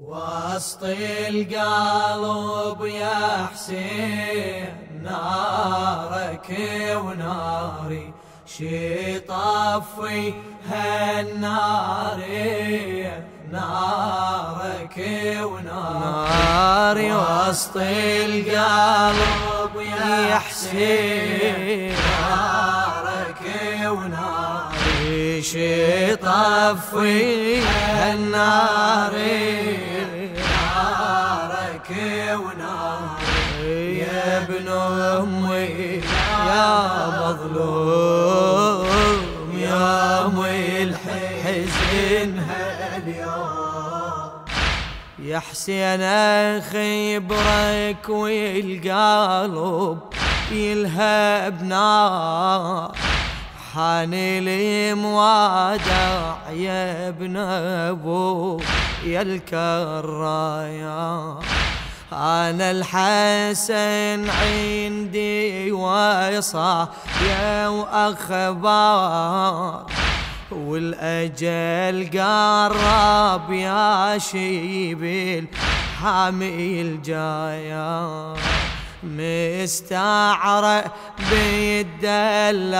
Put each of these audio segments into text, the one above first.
وسط القلب يا حسين نارك وناري. شي طفي هالناري نارك وناري. وسط القلب يا حسين وناري شي طفي هالناري نارك وناري يا ابن أمي يا مظلوم يا امي الحزن يا حسين أخي برك والقلب يلهب نار. حان لي موادع يا ابن ابو يا الكرايا. أنا الحسن عندي ويصا يا وأخبار والأجل قرب يا شيبيل حامي جايا مستعرى بالدلال.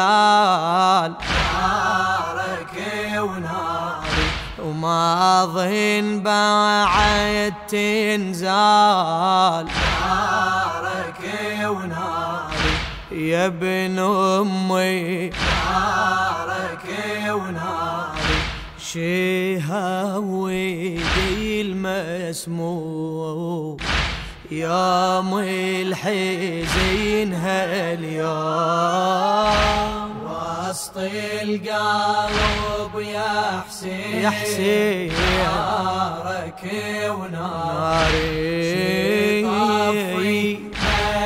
نارك وناري وما ظن بعد تنزال. نارك وناري يا ابن أمي. نارك وناري شهوي المسموم يوم الحزين هاليوم. وسط القلب يا حسين يا حسين. نارك وناري طفي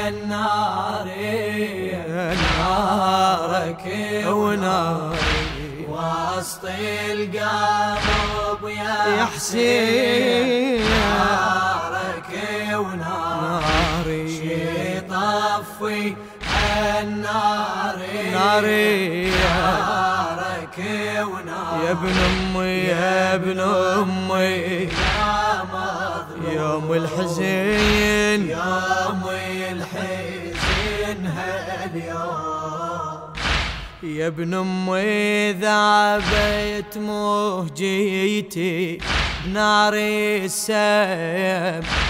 الناري نارك وناري وسط القلب يا حسين. وناري شي طفي الناري. ناري. نارك وناري يا ابن أمي يا ابن أمي. يا مظلوم. يوم الحزين. يوم الحزين هاليوم. يا ابن أمي ذابت مهجيتي بنار السيف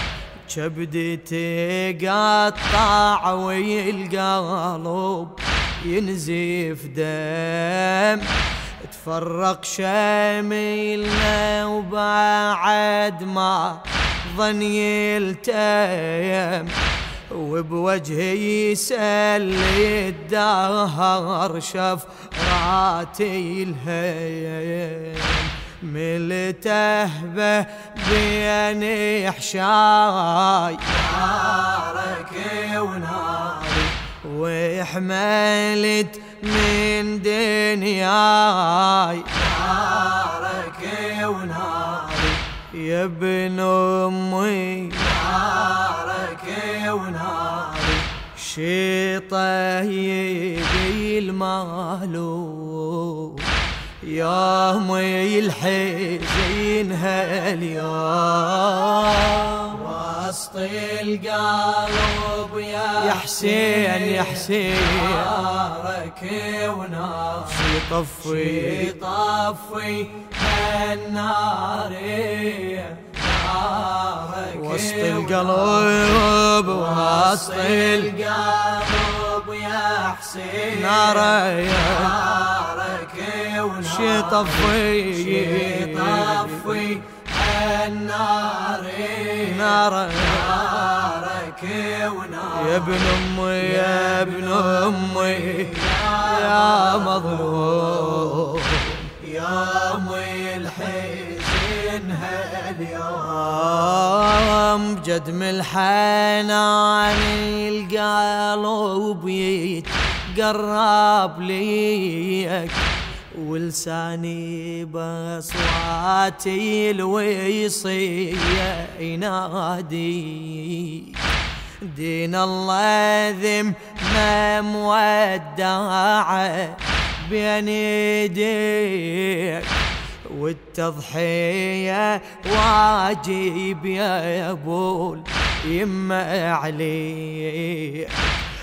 كبدتي قطع والقلب ينزف دم. تفرق شميلنا وبعد ما ظن يلتيم. وبوجهي يسأل الدهر شف راتي الهيم. ملتهبه بين حشاي نارك وناري. وحملت من دنياي. نارك وناري. يا ابن أمي. نارك وناري. شي طيب المالو يوم الحزين هاليوم وسط القلب يا حسين يا حسين. نارك ونار شي طفي. طفي النار وسط القلب وسط القلب يا حسين. نارك شي طفي طفي النار نار نارك ونار. يا ابن أمي يا ابن أمي. يا مظلوم. يا امي الحزن هاليوم. جد من الحنان القلب يتقرب ليك. ولساني بصواتي الويصية ينادي. دين الله ذم ما مودعه بين يديك والتضحية واجب يا أبو يما علي.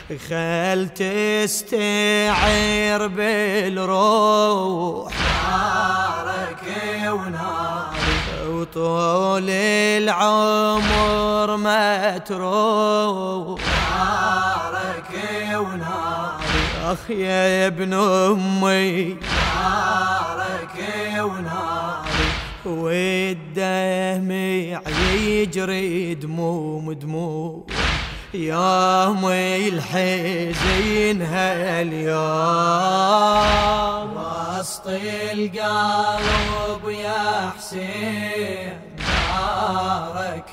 خل تستعير بالروح. نارك وناري وطول العمر ما تروح. نارك وناري أخ يا ابن أمي. نارك وناري والدمع يجري دموم دموم. يوم الحزين هاليوم وسط القلب يا حسين نارك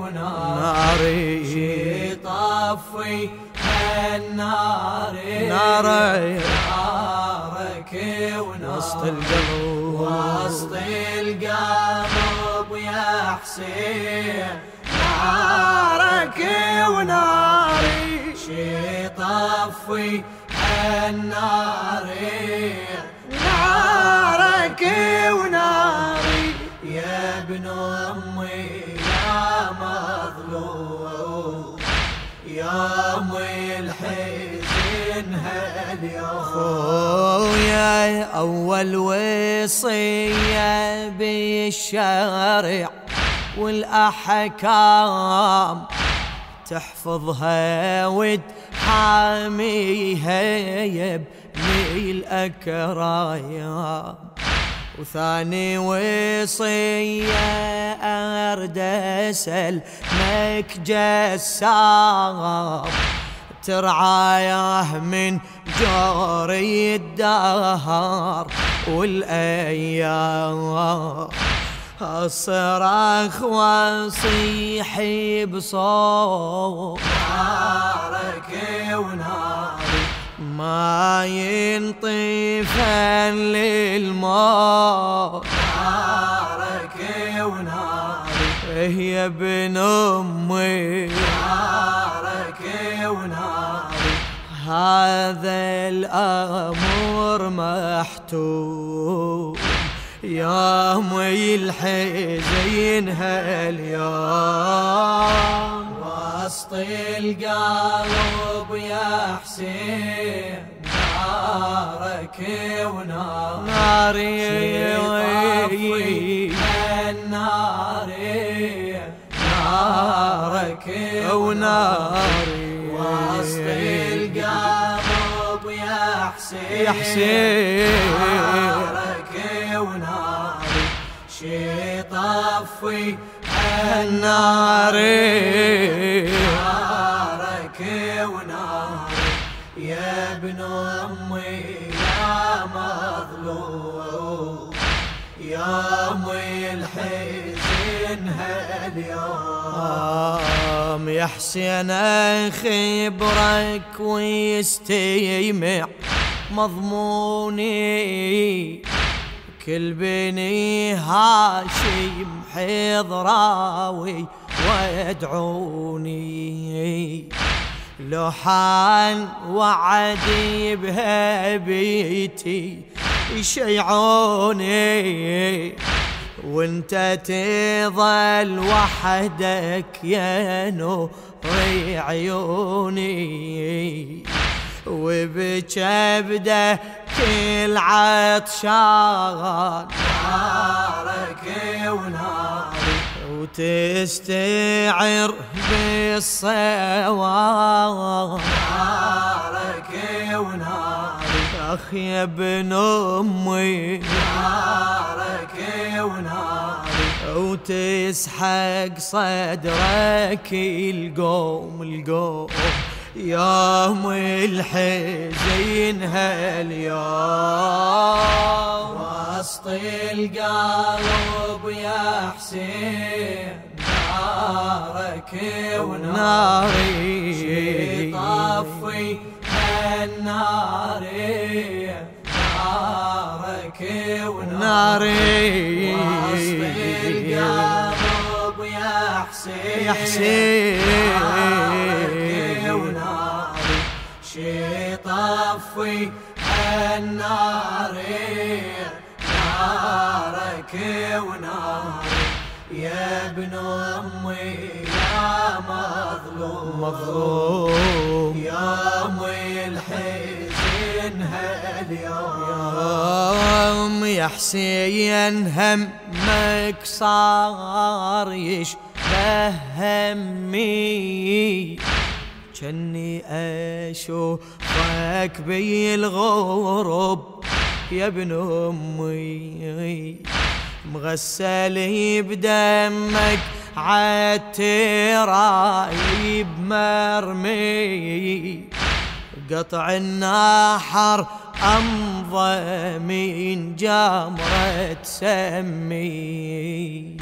وناري ناري طفي النار ناري نارك وسط وناري القلب. وسط القلب يا حسين طفي النار. نارك وناري يا ابن أمي يا مظلوم. يا أمي الحزن هاليوم. خويا أول وصية بالشارع والأحكام تحفظها وتحاميها يا ابني الأكرايام وثاني وصية أرد أسلمك جسام ترعايه من جوري الدهر والأيام. أصرخ وأصيح بصوت نارك وناري ما ينطفن للموت. نارك وناري يا ابن أمي. نارك وناري هذا الأمر محتوم. يا مي الحزين هاليوم وسط القلب يا حسين نارك وناري ناري نارك وناري وسط القلب يا حسين يا حسين. نارك وناري شي طفي النار. نارك وناري يا ابن أمي يا مظلوم. يا امي الحزن هاليوم. يا حسين خبرك ويستمع مضموني. كل بني هاشم حضراوي ويدعوني لو حان وعدي بهبيتي يشيعوني. وانت تظل وحدك يا نور عيوني. وبكبده كل عطشان نارك وناري وتستعر بالصواب. نارك وناري اخ يا ابن أمي. نارك وناري وتسحق صدرك القوم القوم. يوم الحزين هاليوم. وسط القلب يا حسين نارك وناري. ناري طفي النار نارك وناري. ناري وسط القلب يا حسين يا حسين. طفي النار نارك وناري. يا ابن أمي يا مظلوم مظلوم. يا امي الحزن هاليوم. يوم يا حسين همك صار يشبه همي. جني اشوفك بي الغرب يا ابن أمي مغسل بدمك عالترايب مرمي قطع النحر أمضى من جمرة سمي.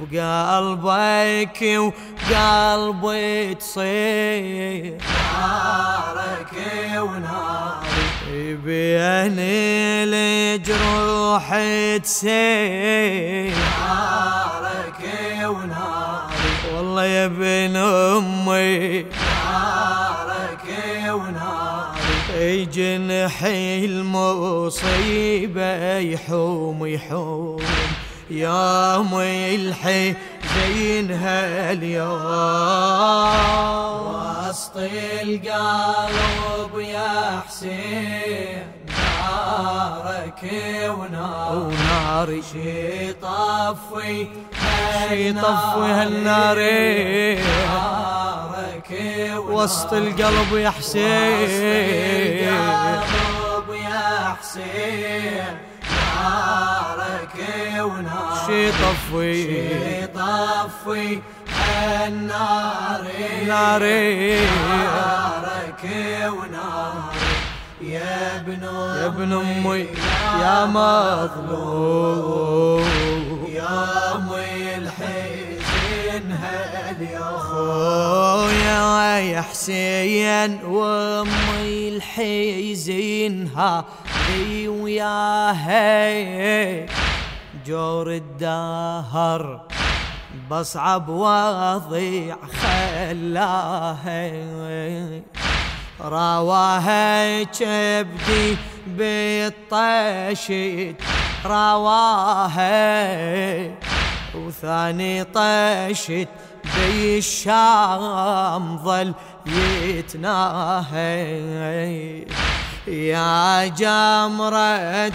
بقلبك وقلبي تصير نارك وناري. بين الجروح تسير نارك وناري. والله يا ابن أمي. نارك وناري. جنحي المصيبة يحوم يحوم. يوم الحي زينها اليوم وسط القلب يا حسين نارك وناري وناري شي طفي شي طفي هالنار. نارك وسط القلب يا حسين. القلب يا حسين. شي طفي. شي طفي. النار ناري. نارك وناري. يا ابن يا ابن أمي يا مظلوم. يا امي الحزن هاليوم يا يا حسين وامي الحزينها لي وياها. جور الدهر بصعب وضيع خلاها رواها كبدي بالطشت رواها وثاني طشت بي الشام ظل يتناهي. يا جمرة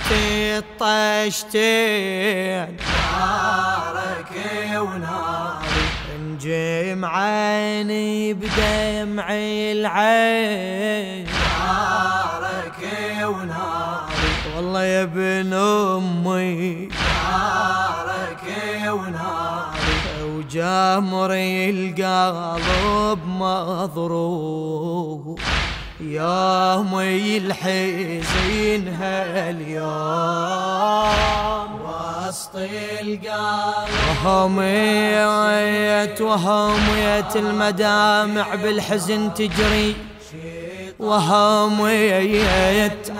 الطشتين. نارك وناري نجم عيني بدمع العين. نارك وناري والله يا ابن أمي. نارك وناري وجمري القلب مضروب يا امي الحزين هاليوم وسط القلب. وهميت وهميت المدامع بالحزن تجري. وهميت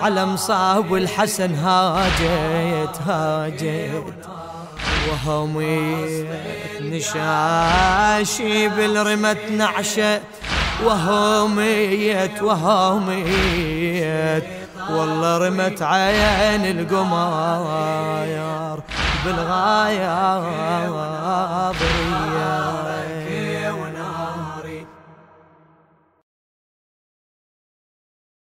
على مصاب الحسن هاجت هاجت وهميت نشاشي بالرمت نعشت. وهميت وهميت والله رمت عين القماير بالغاية